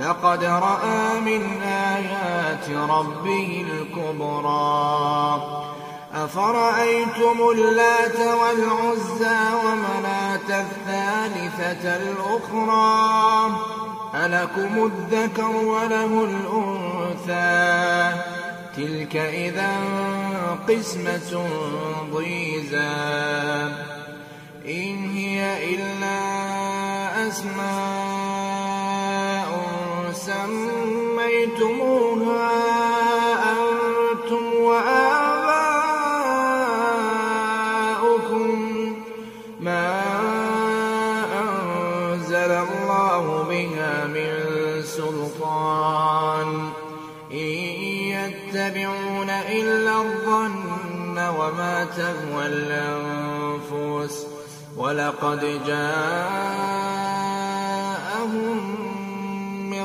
لقد رأى من آيات ربه الكبرى. أفرأيتم اللات والعزى ومناة الثالثة الأخرى؟ ألكم الذكر وله الأنثى. تلك إذا قسمة ضيزى. إن هي إلا أسماء سميتموها أنتم وآباؤكم ما أنزل الله بها من سلطان إن يتبعون إلا الظن وما تهوى الأنفس ولقد جاءهم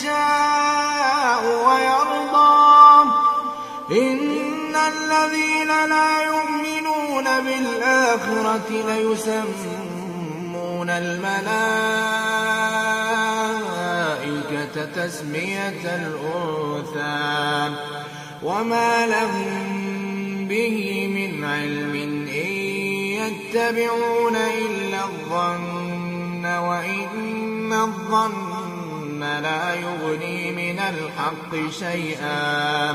يشاء ويرضى. إن الذين لا يؤمنون بالآخرة ليسمون الملائكة تسمية الأنثى. وما لهم به من علم إن يتبعون إلا الظن وإن الظن لا يغني من الحق شيئا.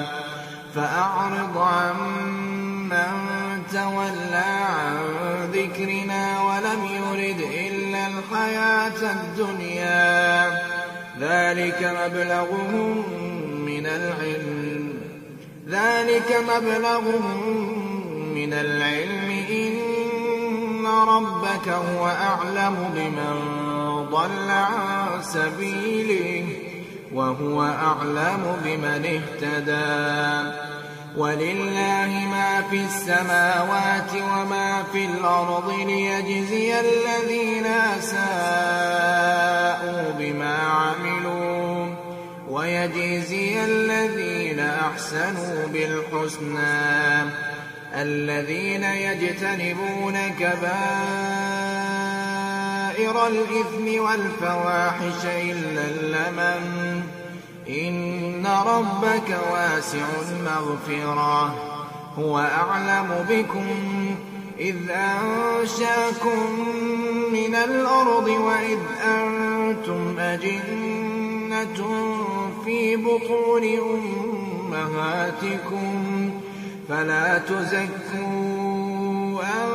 فأعرض عن من تولى عن ذكرنا ولم يرد إلا الحياة الدنيا. ذلك مبلغهم من العلم. ذلك مبلغهم من العلم. إن ربك هو أعلم بمن ضل عن سبيله وهو أعلم بمن اهتدى. ولله ما في السماوات وما في الأرض ليجزي الذين أساءوا بما عملوا. ويجزي الذين أحسنوا بالحسنى. الذين يجتنبون كبائر الإثم والفواحش إلا اللمم. إن ربك واسع المغفرة. هو أعلم بكم إذ أنشأكم من الأرض وإذ أنتم أجنة في بطون أمهاتكم. فلا تزكوا أنفسكم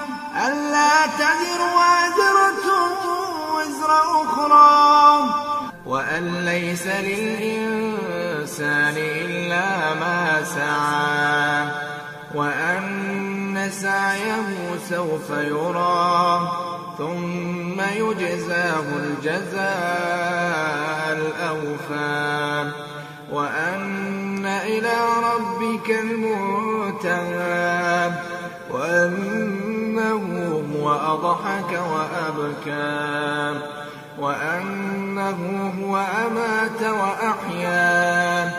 ألا تزر وازرة وزر أخرى وأن ليس للإنسان إلا ما سعى وأن سعيه سوف يرى ثم يجزاه الجزاء الأوفى وأن إلى ربك المنتهى وأنه هو أضحك وأبكى وأنه هو أمات وأحيا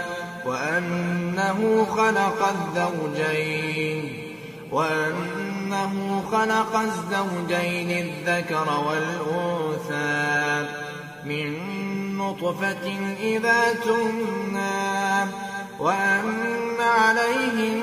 وأنه خلق الزوجين وأنه خلق الزوجين الذكر والأنثى من نطفة إذا تمنى وأن عليه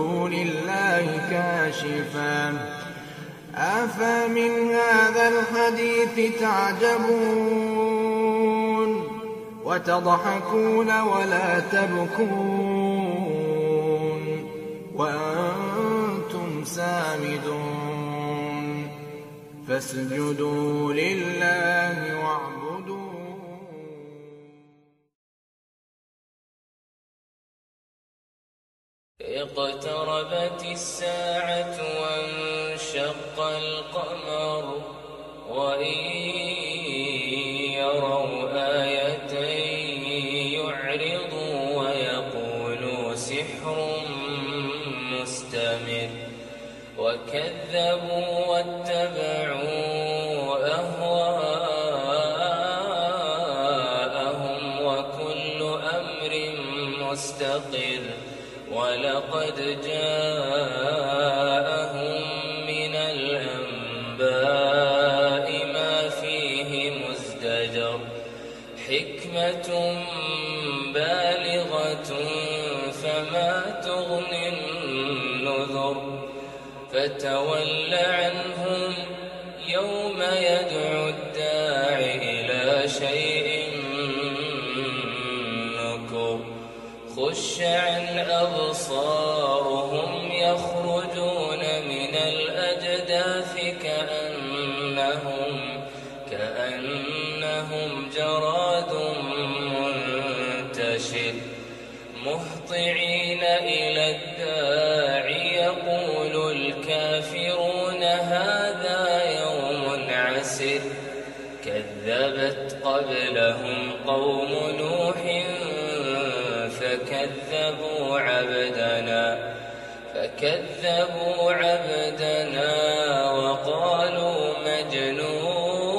دون الله كاشفة أفمن هذا الحديث تعجبون وتضحكون ولا تبكون وأنتم سامدون. فاسجدوا لله واعبدوا اقتربت الساعة وانشق القمر وإن فتول عنهم يوم يدعو الداع إلى شيء نكر. خش عن أبصارهم يخرجون. قبلهم قوم نوح فكذبوا عبدنا فكذبوا عبدنا وقالوا مجنون.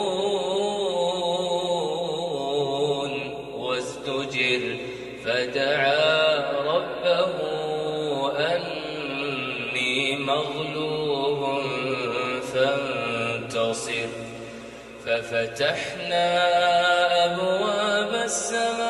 وازدجر فدعا ربه أني مغلوب فانتصر. ففتحنا السماء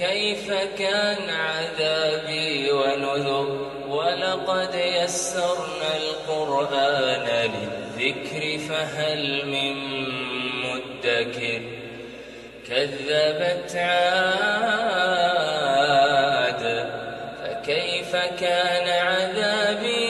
فكيف كان عذابي ونذر ولقد يسرنا القرآن للذكر فهل من مدكر كذبت عاد فكيف كان عذابي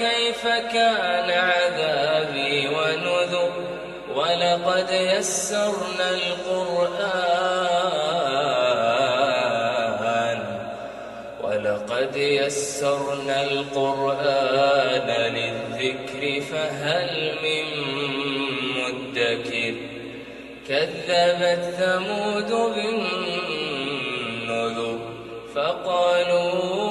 فكيف كان عذابي ونذر ولقد يسرنا القرآن. ولقد يسرنا القرآن للذكر فهل من مدكر. كذبت ثمود بالنذر فقالوا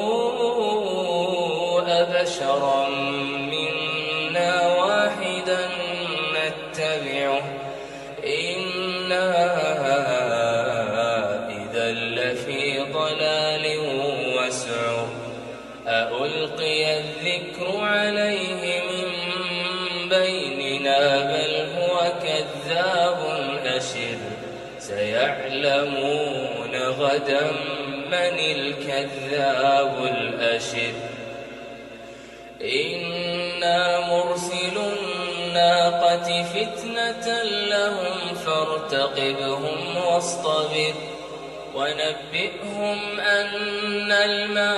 غدا من الكذاب الأشر. إنا مرسل الناقة فتنة لهم فارتقبهم واصطبر ونبئهم أن الماء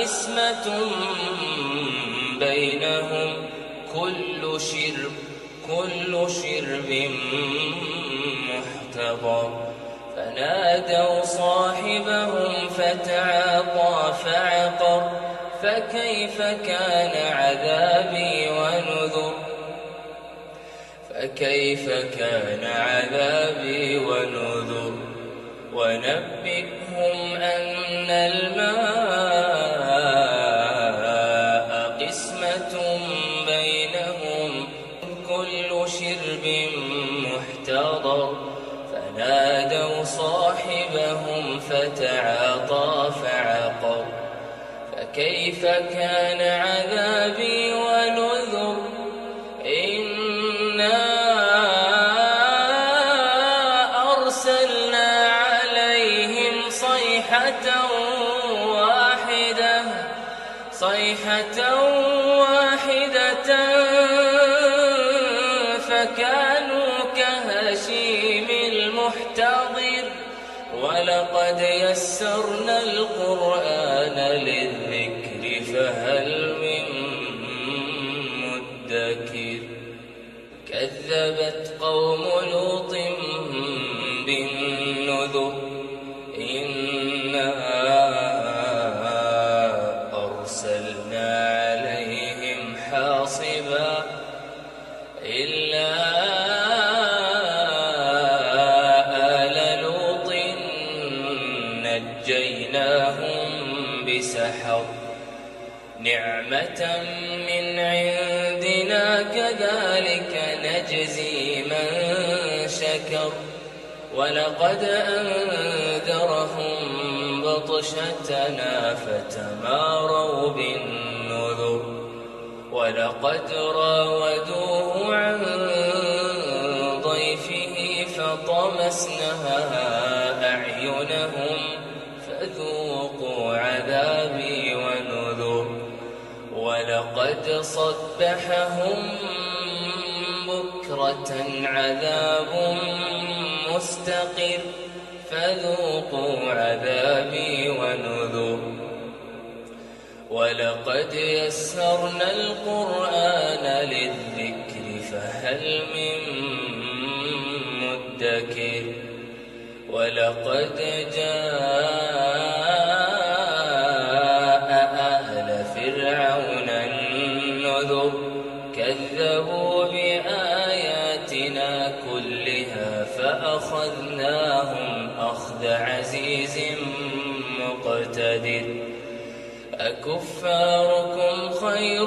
قسمة بينهم. كل شرب كل شرب محتضر فنادوا صاحبهم فتعاطى فعقر. فكيف كان عذابي ونذر؟ فكيف كان عذابي ونذر؟ ونبئهم أن الماء فتعاطى فعقر فكيف كان عذابي ونذر ولقد يسرنا القرآن للذكر فهل من مدكر؟ كذبت قوم لوط ولقد أنذرهم بطشتنا فتماروا بالنذر ولقد راودوه عن ضيفه فطمسنا أعينهم فذوقوا عذابي ونذر ولقد صبحهم بكرة عذاب مستقر فذوقوا عذابي ونذر. ولقد يسرنا القرآن للذكر فهل من مدكر. ولقد جاء كفاركم خير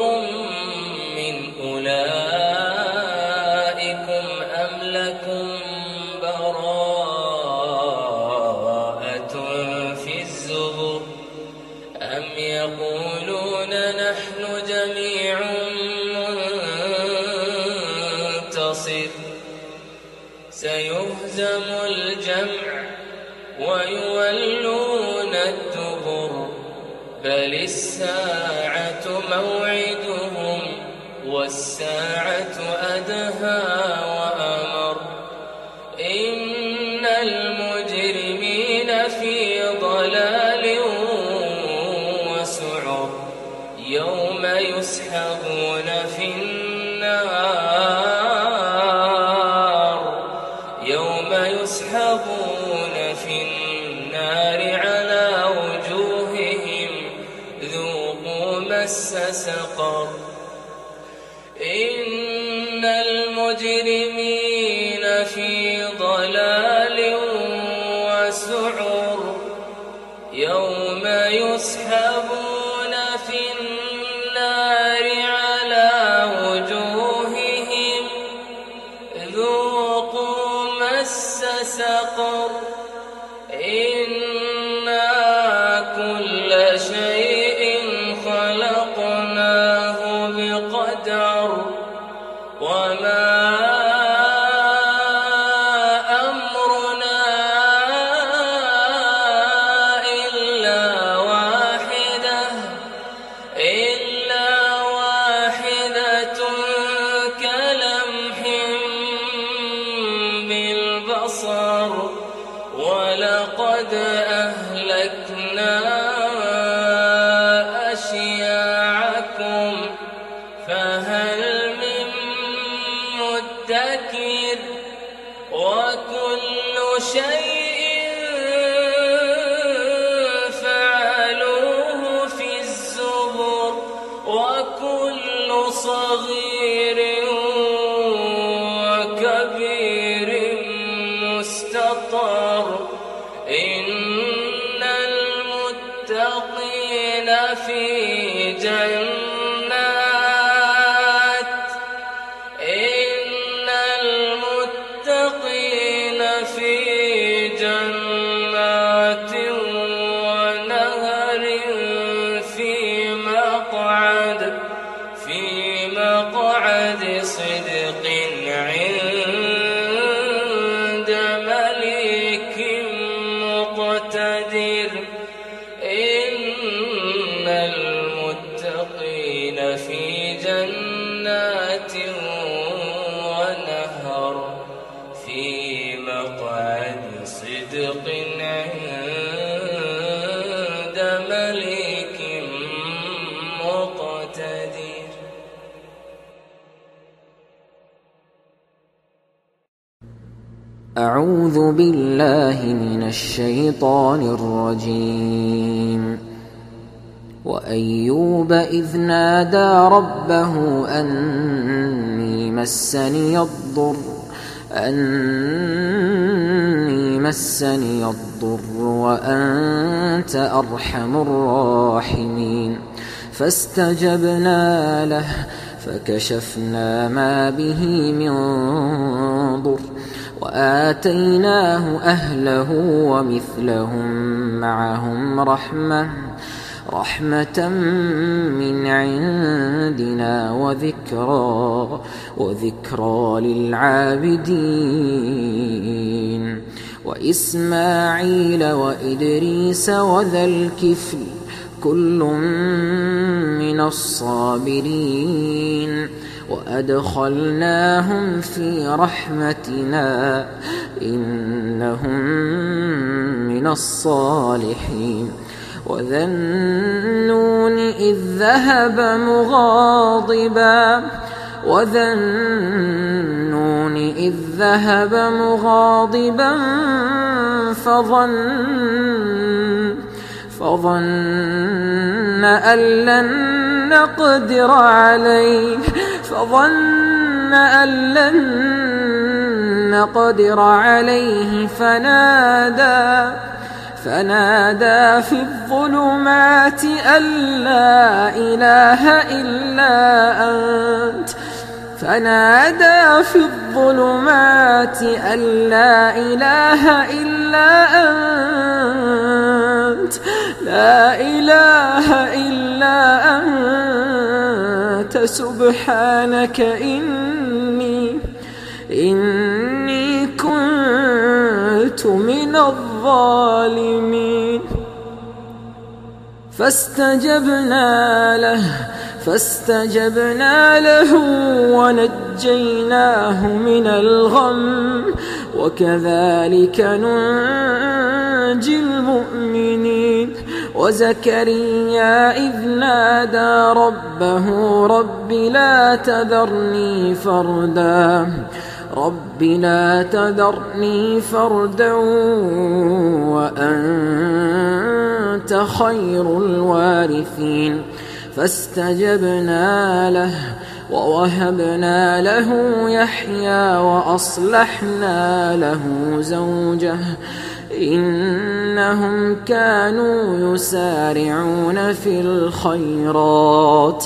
ربه أني مسني الضر أني مسني الضر وأنت أرحم الراحمين فاستجبنا له فكشفنا ما به من ضر وآتيناه أهله ومثلهم معهم رحمة رحمة من عندنا وذكرى وذكرى للعابدين. وإسماعيل وإدريس وذا الكفل كل من الصابرين. وأدخلناهم في رحمتنا إنهم من الصالحين. وذا النون إذ ذهب مغاضبا وذنون إذ ذهب مغاضبا فظن فظن أن لن نقدر عليه فظن أن لن نقدر عليه فنادى فنادى في الظلمات أن لا إله إلا أنت. فنادى في الظلمات أن لا إله إلا أنت. لا إله إلا أنت. سبحانك إني إني كنت من الظالمين. فاستجبنا له فاستجبنا له ونجيناه من الغم. وكذلك ننجي المؤمنين. وزكريا إذ نادى ربه رب لا تذرني فردا. رب لا تذرني فردا وأنت خير الوارثين. فاستجبنا له ووهبنا له يحيى وأصلحنا له زوجه. إنهم كانوا يسارعون في الخيرات.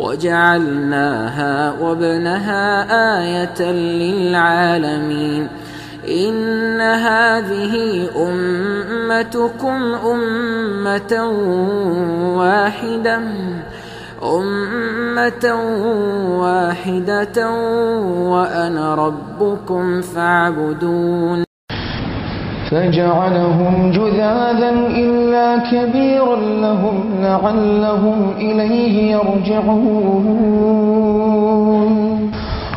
وجعلناها وابنها آية للعالمين. إن هذه أمتكم أمة واحدة أمة واحدة وأنا ربكم فاعبدون. فجعلهم جذاذا إلا كبيرا لهم لعلهم إليه يرجعون.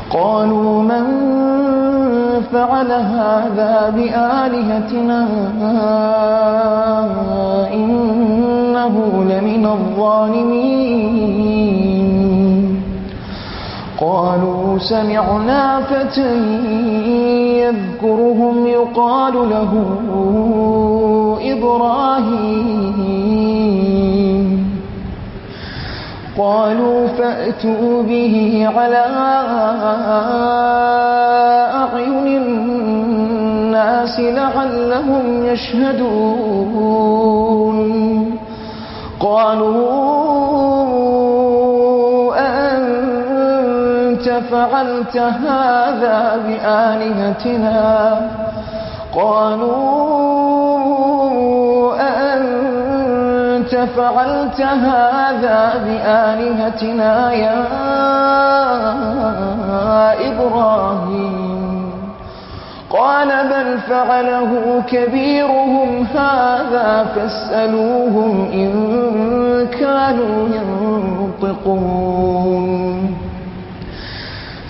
قالوا من فعل هذا بآلهتنا إنه لمن الظالمين؟ قالوا سمعنا فتى يذكرهم يقال له إبراهيم. قالوا فأتوا به على أعين الناس لعلهم يشهدون. قالوا فعلت هذا بآلهتنا. قالوا أأنت فعلت هذا بآلهتنا يا إبراهيم. قال بل فعله كبيرهم هذا فاسألوهم إن كانوا ينطقون.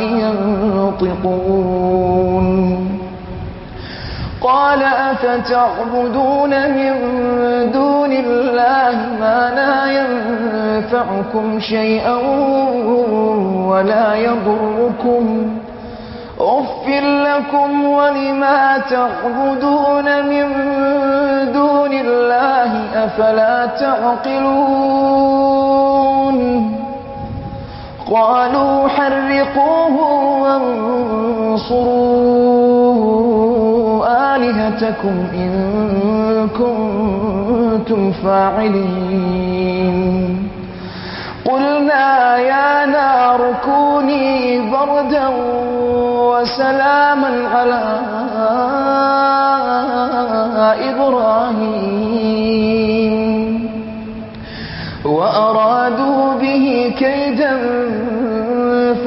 ينطقون. قال أفتعبدون من دون الله ما لا ينفعكم شيئا ولا يضركم. أف لكم ولما تعبدون من دون الله أفلا تعقلون. قالوا حرقوه وانصروا انصروا آلهتكم إن كنتم فاعلين. قلنا يا نار كوني بردا وسلاما على إبراهيم.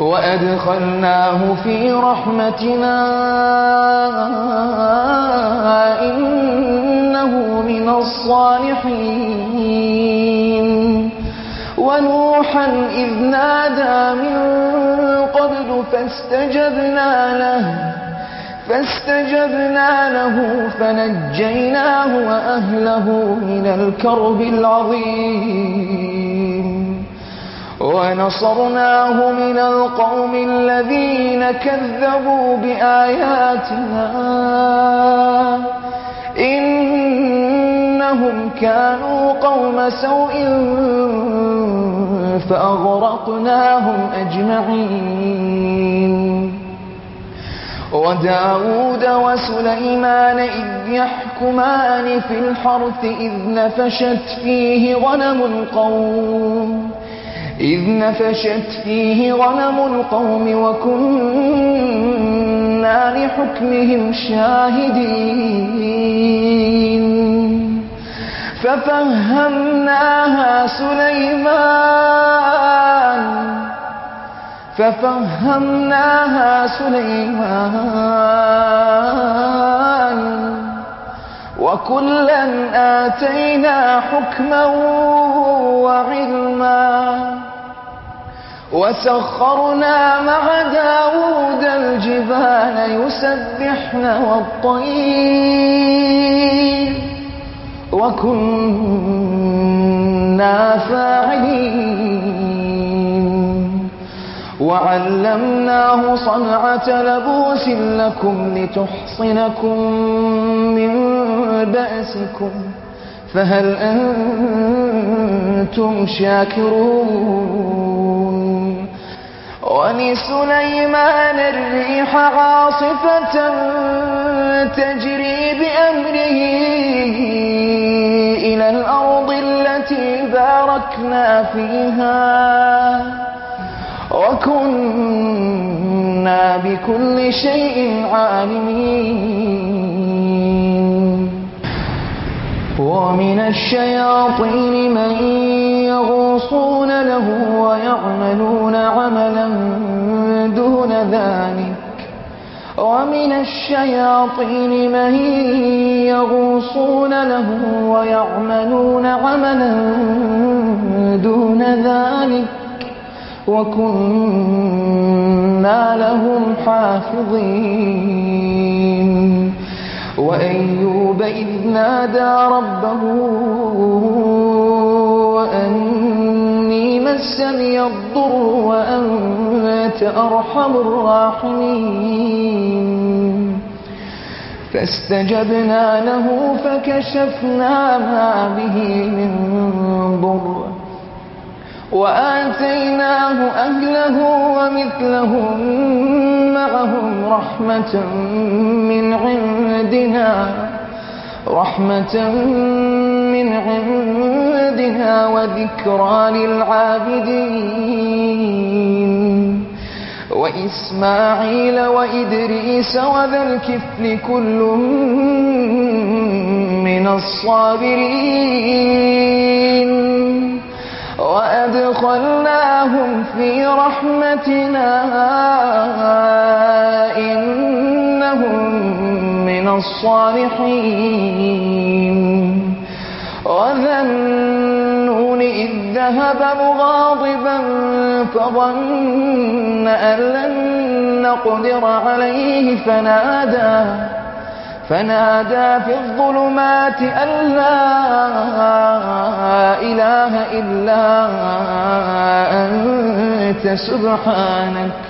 وأدخلناه في رحمتنا إنه من الصالحين. ونوحا إذ نادى من قبل فاستجبنا له فاستجبنا له فنجيناه وأهله من الكرب العظيم. ونصرناه من القوم الذين كذبوا بآياتنا. إنهم كانوا قوم سوء فأغرقناهم أجمعين. وداود وسليمان إذ يحكمان في الحرث إذ نفشت فيه غنم القوم. إذ نفشت فيه غنم القوم وكنا لحكمهم شاهدين. ففهمناها سليمان. ففهمناها سليمان. وكلا آتينا حكما وعلما. وسخرنا مع داود الجبال يسبحن والطير وكنا فاعلين. وعلمناه صنعة لبوس لكم لتحصنكم من بأسكم. فهل أنتم شاكرون؟ ولسليمان الريح عاصفة تجري بأمره إلى الأرض التي باركنا فيها. وكنا بكل شيء عالمين. ومن الشياطين من يغوصون له ويعملون عملا دون ذلك. ومن الشياطين من يغوصون له ويعملون عملا دون ذلك. وكنا لهم حافظين. وأيوب إذ نادى ربه وأني مسني الضر وأنت أرحم الراحمين. فاستجبنا له فكشفنا ما به من ضر وآتيناه أهله ومثلهم معهم رحمة من عندنا. رحمة من عندنا وذكرى للعابدين. وإسماعيل وإدريس وذا الكفل كل من الصابرين. وأدخلناهم في رحمتنا إنهم الصالحين. وذا النون إذ ذهب مغاضبا فظن أن لن نقدر عليه فنادى فنادى في الظلمات أن لا إله إلا أنت سبحانك.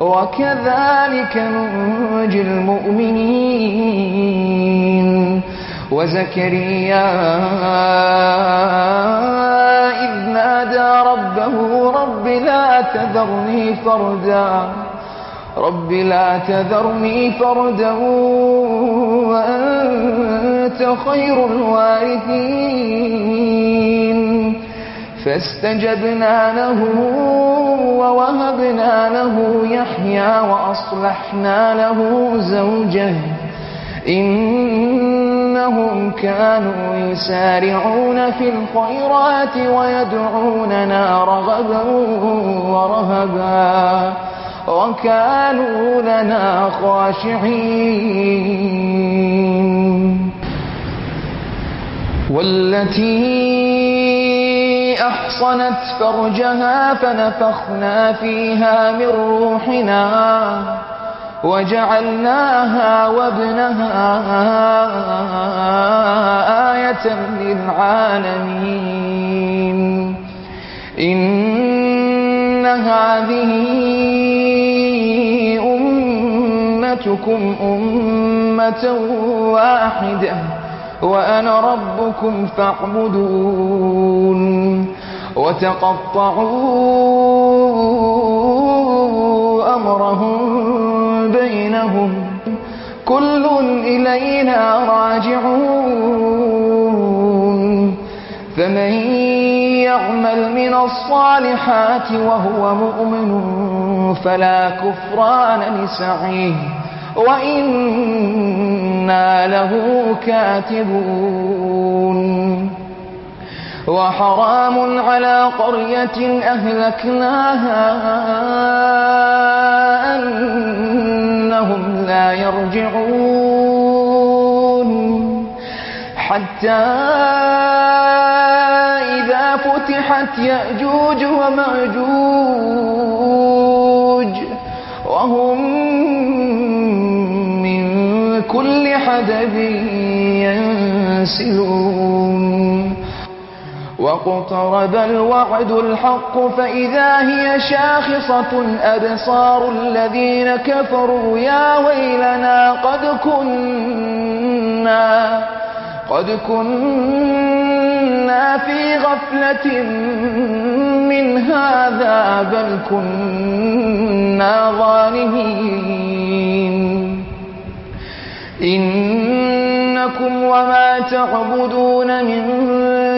وكذلك ننجي المؤمنين. وزكريا إذ نادى ربه رب لا تذرني فردا رب لا تذرني فردا وأنت خير الوارثين. فاستجبنا له يحيى وأصلحنا له زوجه إنهم كانوا يسارعون في الخيرات ويدعوننا رغبا ورهبا. وكانوا لنا خاشعين. والتي أحصنت فرجها فنفخنا فيها من روحنا وجعلناها وابنها آية للعالمين. إن هذه أمتكم أمة واحدة. وأنا ربكم فاعبدون وتقطعوا أمرهم بينهم. كل إلينا راجعون. فمن يعمل من الصالحات وهو مؤمن فلا كفران لسعيه. وإنا له كاتبون. وحرام على قرية أهلكناها أنهم لا يرجعون. حتى إذا فتحت يأجوج ومأجوج ينسلون واقترب الوعد الحق فإذا هي شاخصة أبصار الذين كفروا يا ويلنا قد كنا قد كنا في غفلة من هذا بل كنا ظالمين. إنكم وما تعبدون من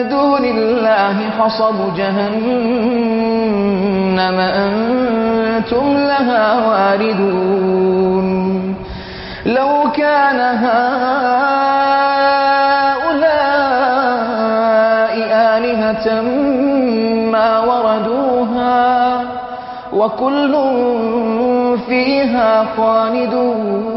دون الله حصب جهنم أنتم لها واردون. لو كان هؤلاء آلهة ما وردوها وكل فيها خالدون.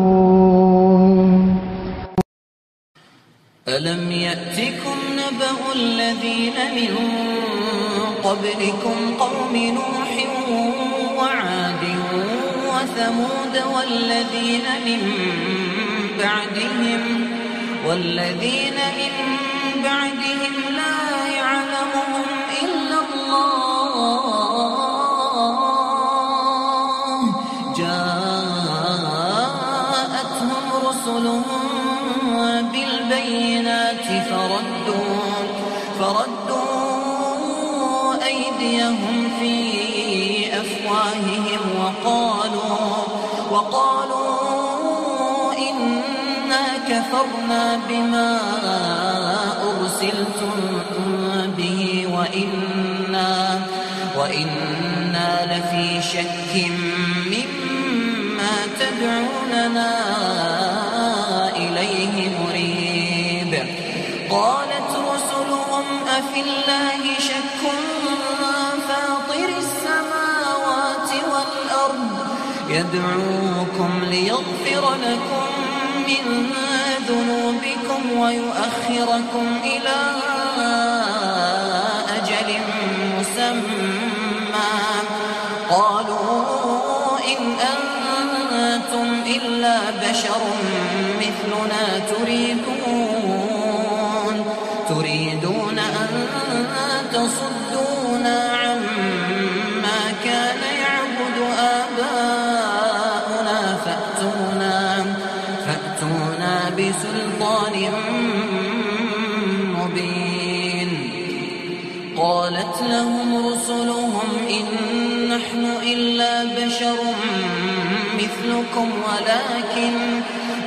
ألم يأتكم نبأ الذين من قبلكم قوم نوح وعاد وثمود والذين من بعدهم والذين من بعدهم لا فردوا أيديهم في أفواههم وقالوا وقالوا إنا كفرنا بما أرسلتم به وإنا وإنا لفي شك مما تدعوننا إليه أفي الله شك فاطر السماوات والأرض يدعوكم ليغفر لكم من ذنوبكم ويؤخركم إلى أجل مسمى.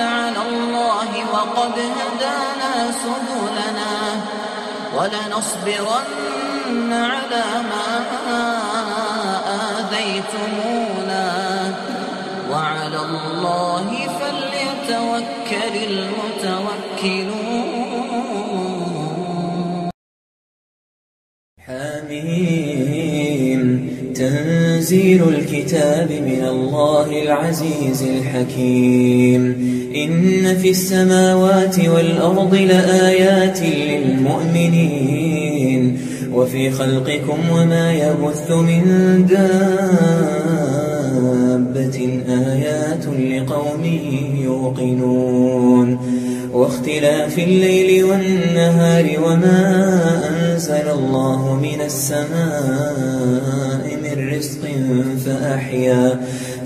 على الله وقد هدانا سبلنا ولنصبرن على ما آذيتمونا. وعلى الله فليتوكل المتوكلون. حميم. تنزيل الكتاب من الله العزيز الحكيم. إن في السماوات والأرض لآيات للمؤمنين وفي خلقكم وما يبث من دابة آيات لقوم يوقنون واختلاف الليل والنهار وما أنزل الله من السماء من رزق فأحيا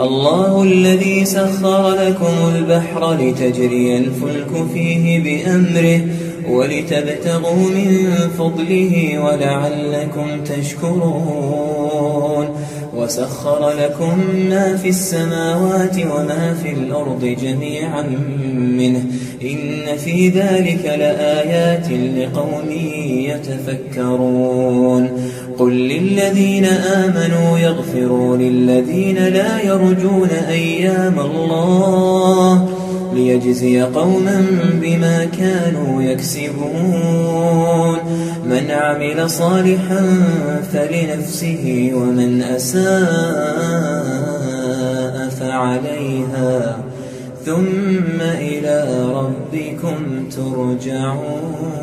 الله الذي سخر لكم البحر لتجري الفلك فيه بأمره ولتبتغوا من فضله ولعلكم تشكرون. وسخر لكم ما في السماوات وما في الأرض جميعا منه. إن في ذلك لآيات لقوم يتفكرون. قل للذين آمنوا يغفروا للذين لا يرجون أيام الله. ليجزي قوما بما كانوا يكسبون. من عمل صالحا فلنفسه ومن أساء فعليها. ثم إلى ربكم ترجعون.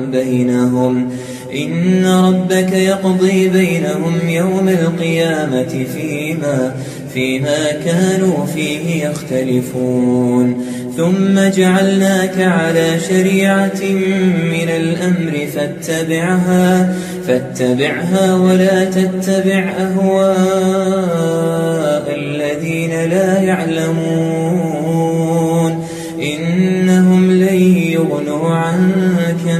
بينهم. إن ربك يقضي بينهم يوم القيامة فيما فيما كانوا فيه يختلفون. ثم جعلناك على شريعة من الأمر فاتبعها فاتبعها ولا تتبع أهواء الذين لا يعلمون. إنهم لن يغنوا عنك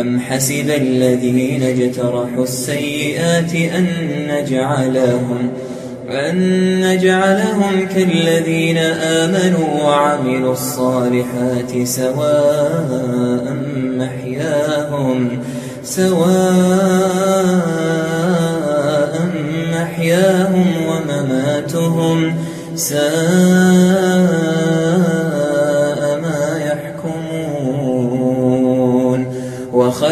أم حسب الذين اجترحوا السيئات أن نجعلهم أن نجعلهم كالذين آمنوا وعملوا الصالحات سواء محياهم سواء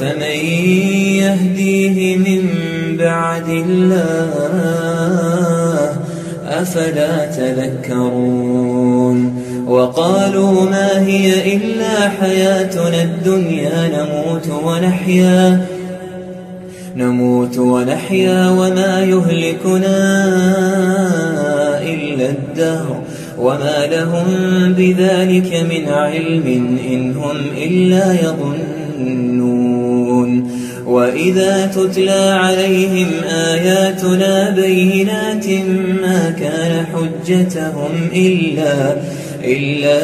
فمن يهديه من بعد الله أفلا تذكرون وقالوا ما هي إلا حياتنا الدنيا نموت ونحيا نموت ونحيا وما يهلكنا إلا الدهر وما لهم بذلك من علم إن هم إلا يظنون وإذا تتلى عليهم آياتنا بينات ما كان حجتهم إلا إلا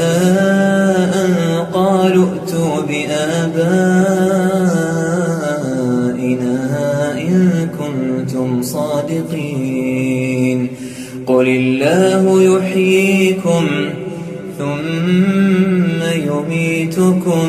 أن قالوا ائتوا بآبائنا إن كنتم صادقين. قل الله يحييكم ثم يميتكم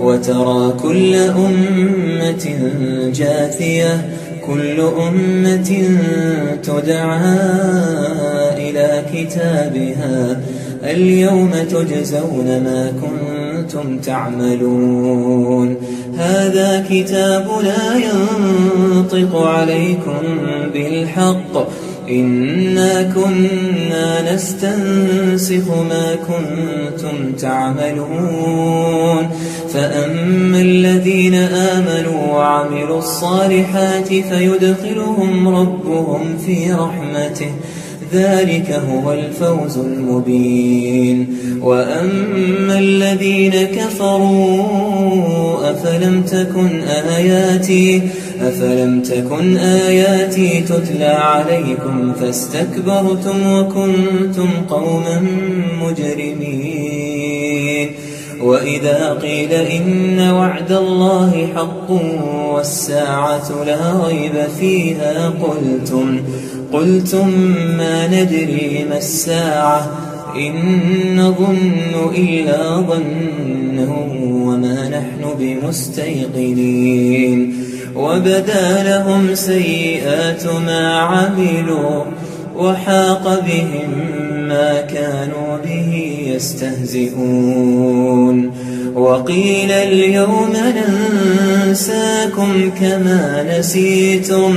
وترى كل أمة جاثية كل أمة تدعى إلى كتابها. اليوم تجزون ما كنتم تعملون. هذا كتابنا ينطق عليكم بالحق. إنا كنا نستنسخ ما كنتم تعملون فأما الذين آمنوا وعملوا الصالحات فيدخلهم ربهم في رحمته ذلك هو الفوز المبين. وأما الذين كفروا أفلم تكن آياتي أفلم تكن آياتي تتلى عليكم فاستكبرتم وكنتم قوما مجرمين. وإذا قيل إن وعد الله حق والساعة لا ريب فيها قلتم قلتم ما ندري ما الساعة إن نظن إلا ظنا وما نحن بمستيقنين وبدا لهم سيئات ما عملوا وحاق بهم ما كانوا به يستهزئون وقيل اليوم ننساكم كما نسيتم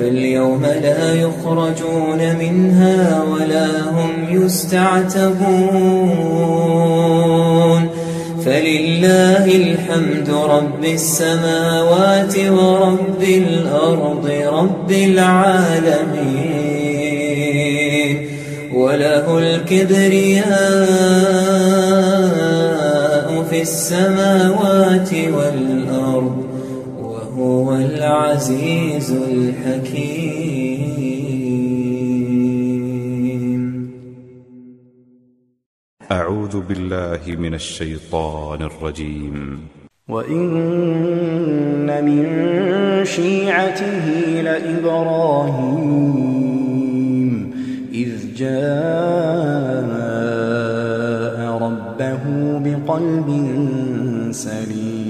فاليوم لا يخرجون منها ولا هم يستعتبون. فلله الحمد رب السماوات ورب الأرض رب العالمين. وله الكبرياء في السماوات والأرض. وهو العزيز الحكيم. أعوذ بالله من الشيطان الرجيم. وإن من شيعته لإبراهيم إذ جاء ربه بقلب سليم.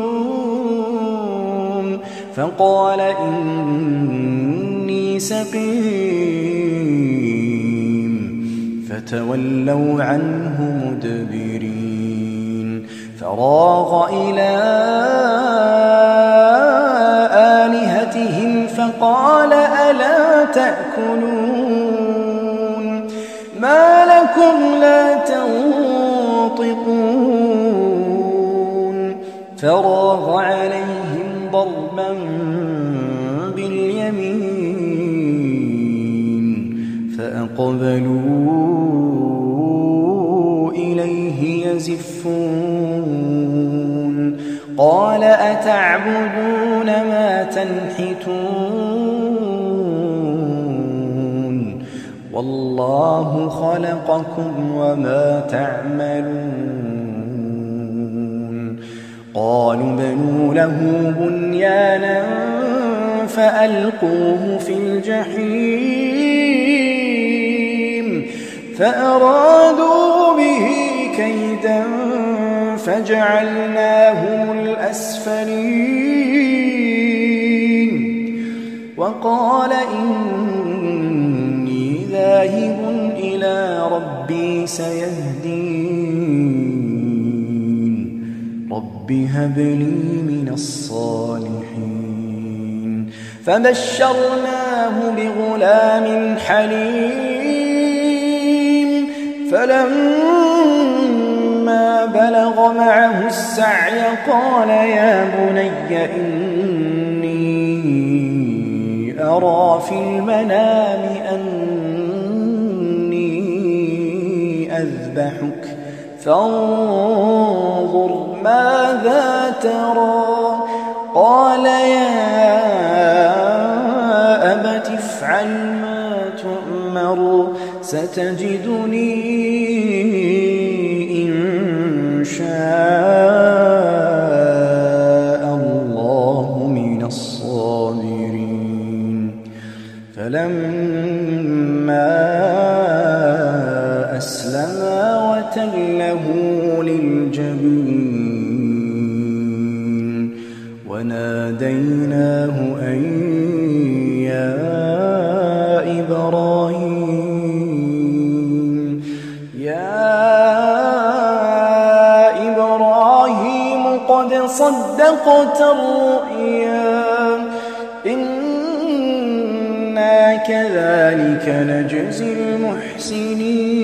فقال إني سقيم. فتولوا عنه مدبرين. فراغ إلى آلهتهم فقال ألا تأكلون؟ ما لكم لا تنطقون. فراغ عليهم ضربا باليمين فأقبلوا إليه يزفون قال أتعبدون ما تنحتون والله خلقكم وما تعملون قالوا بنوا له بنيانا فألقوه في الجحيم فأرادوا به كيدا فجعلناهم الأسفلين وقال إني ذاهب إلى ربي سيهدين هب لي من الصالحين. فبشرناه بغلام حليم. فلما بلغ معه السعي قال يا بني إني أرى في المنام أني أذبحك. فانظر ماذا ترى؟ قال يا أبت افعل ما تؤمر ستجدني صدقت الرؤيا. إنا كذلك نجزي المحسنين.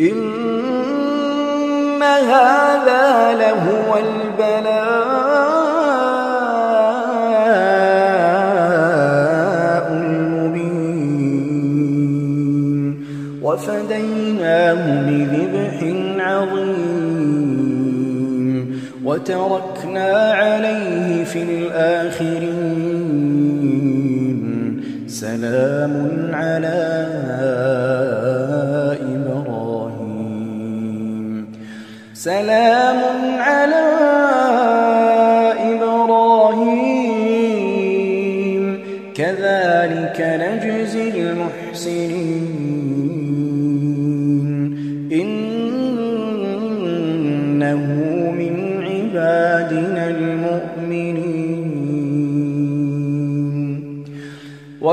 إن هذا لهو البلاء المبين. وفديناه بذبح وتركنا عليه في الآخرين. سلام على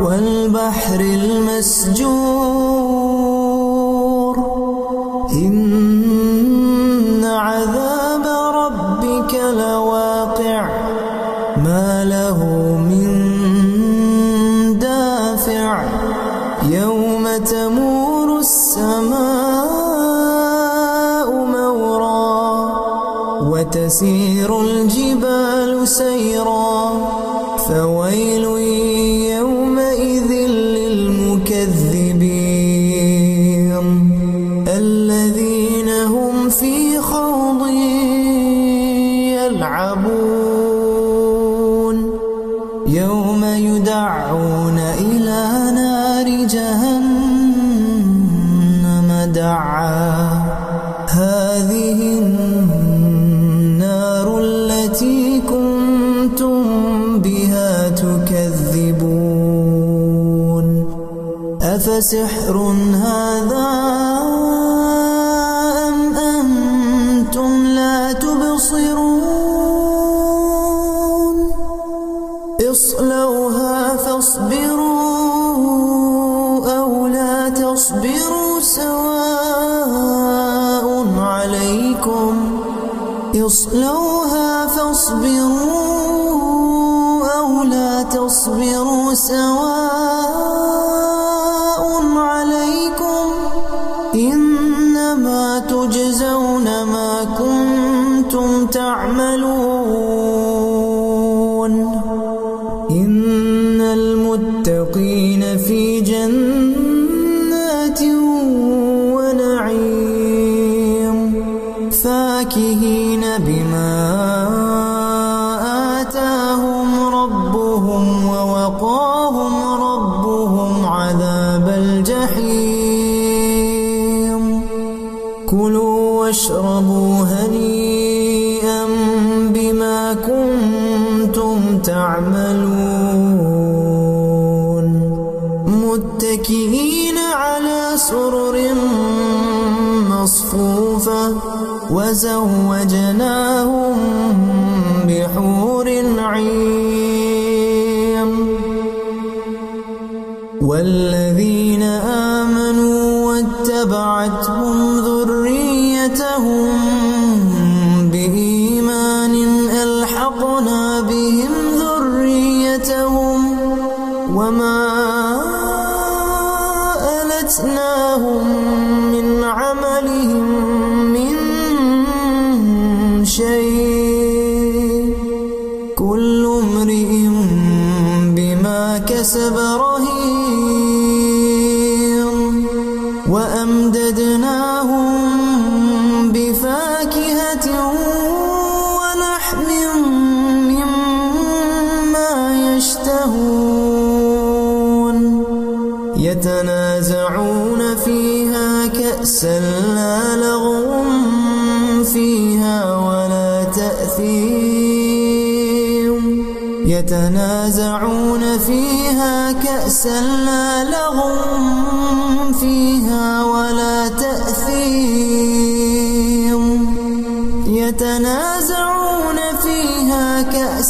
والبحر المسجور. إن أفسحر كلوا واشربوا هنيئا بما كنتم تعملون. متكئين على سرر مصفوفة وزوجناهم بحور عين. والذين آمنوا واتبعتهم ذو أتهم بإيمان ألحقنا بهم ذريتهم وما ألتناهم من عملهم من شيء. كل امرئ بما كسب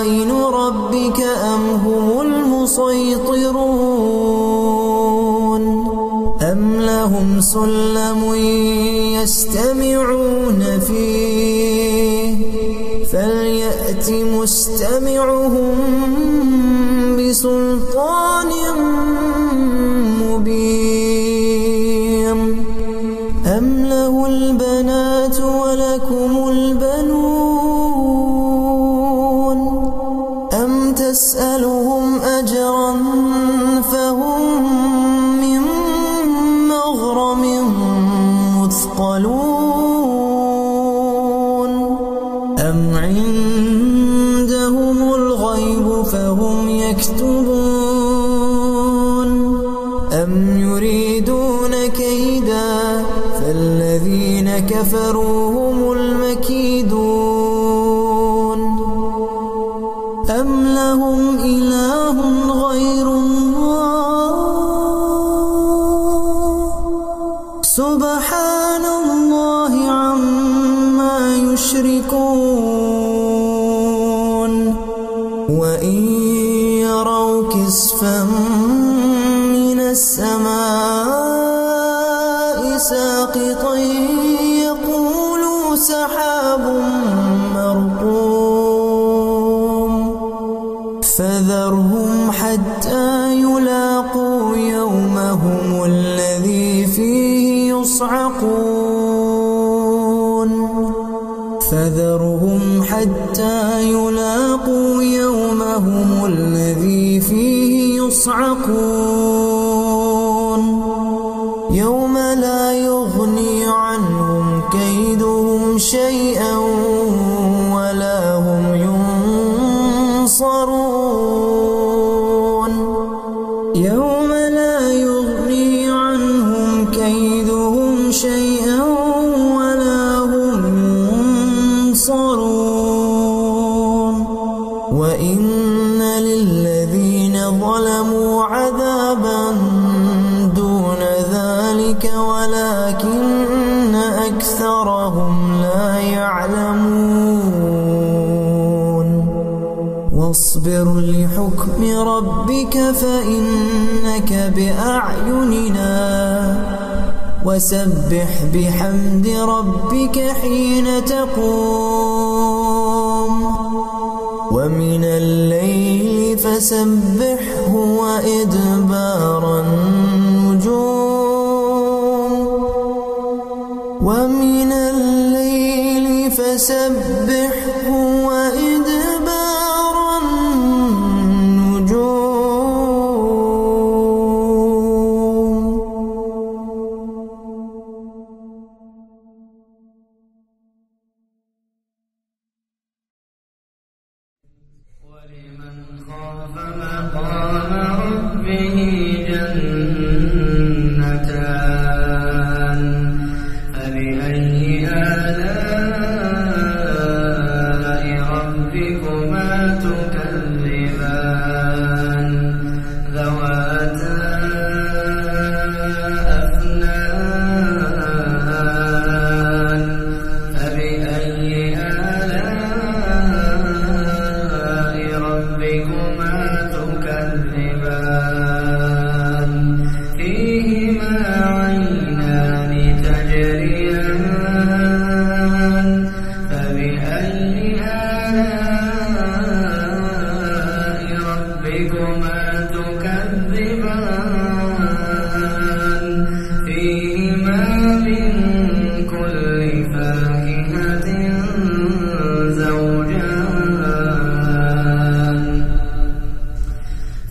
خزائن ربك أم هم المسيطرون؟ أم لهم سلم يستمعون فيه؟ فليأت مستمعهم بسلم كفروا يصعقون. يوم لا يغني عنهم كيدهم شيئا ولا هم ينصرون. يوم لا يغني عنهم كيدهم شيئا فاصبر لحكم ربك فإنك بأعيننا. وسبح بحمد ربك حين تقوم. ومن الليل فسبحه وإدبار النجوم. ومن الليل فسبحه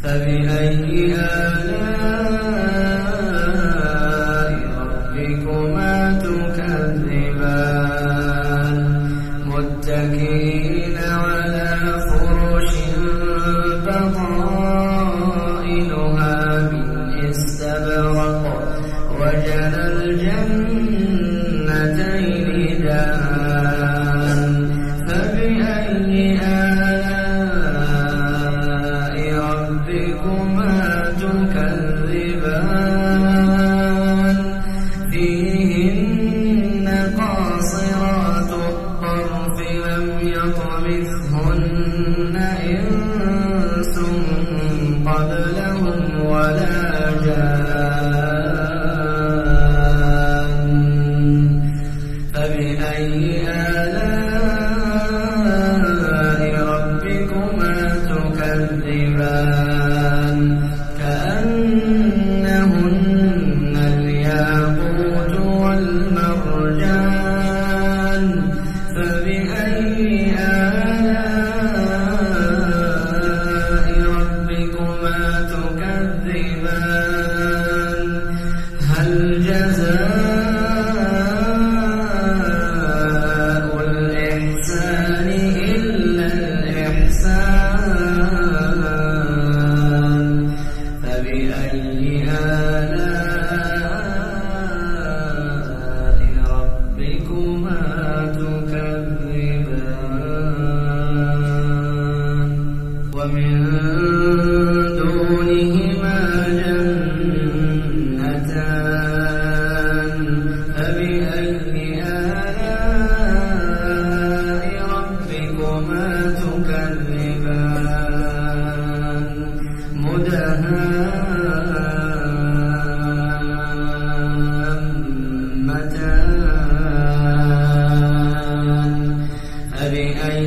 فبأي آلاء فبأي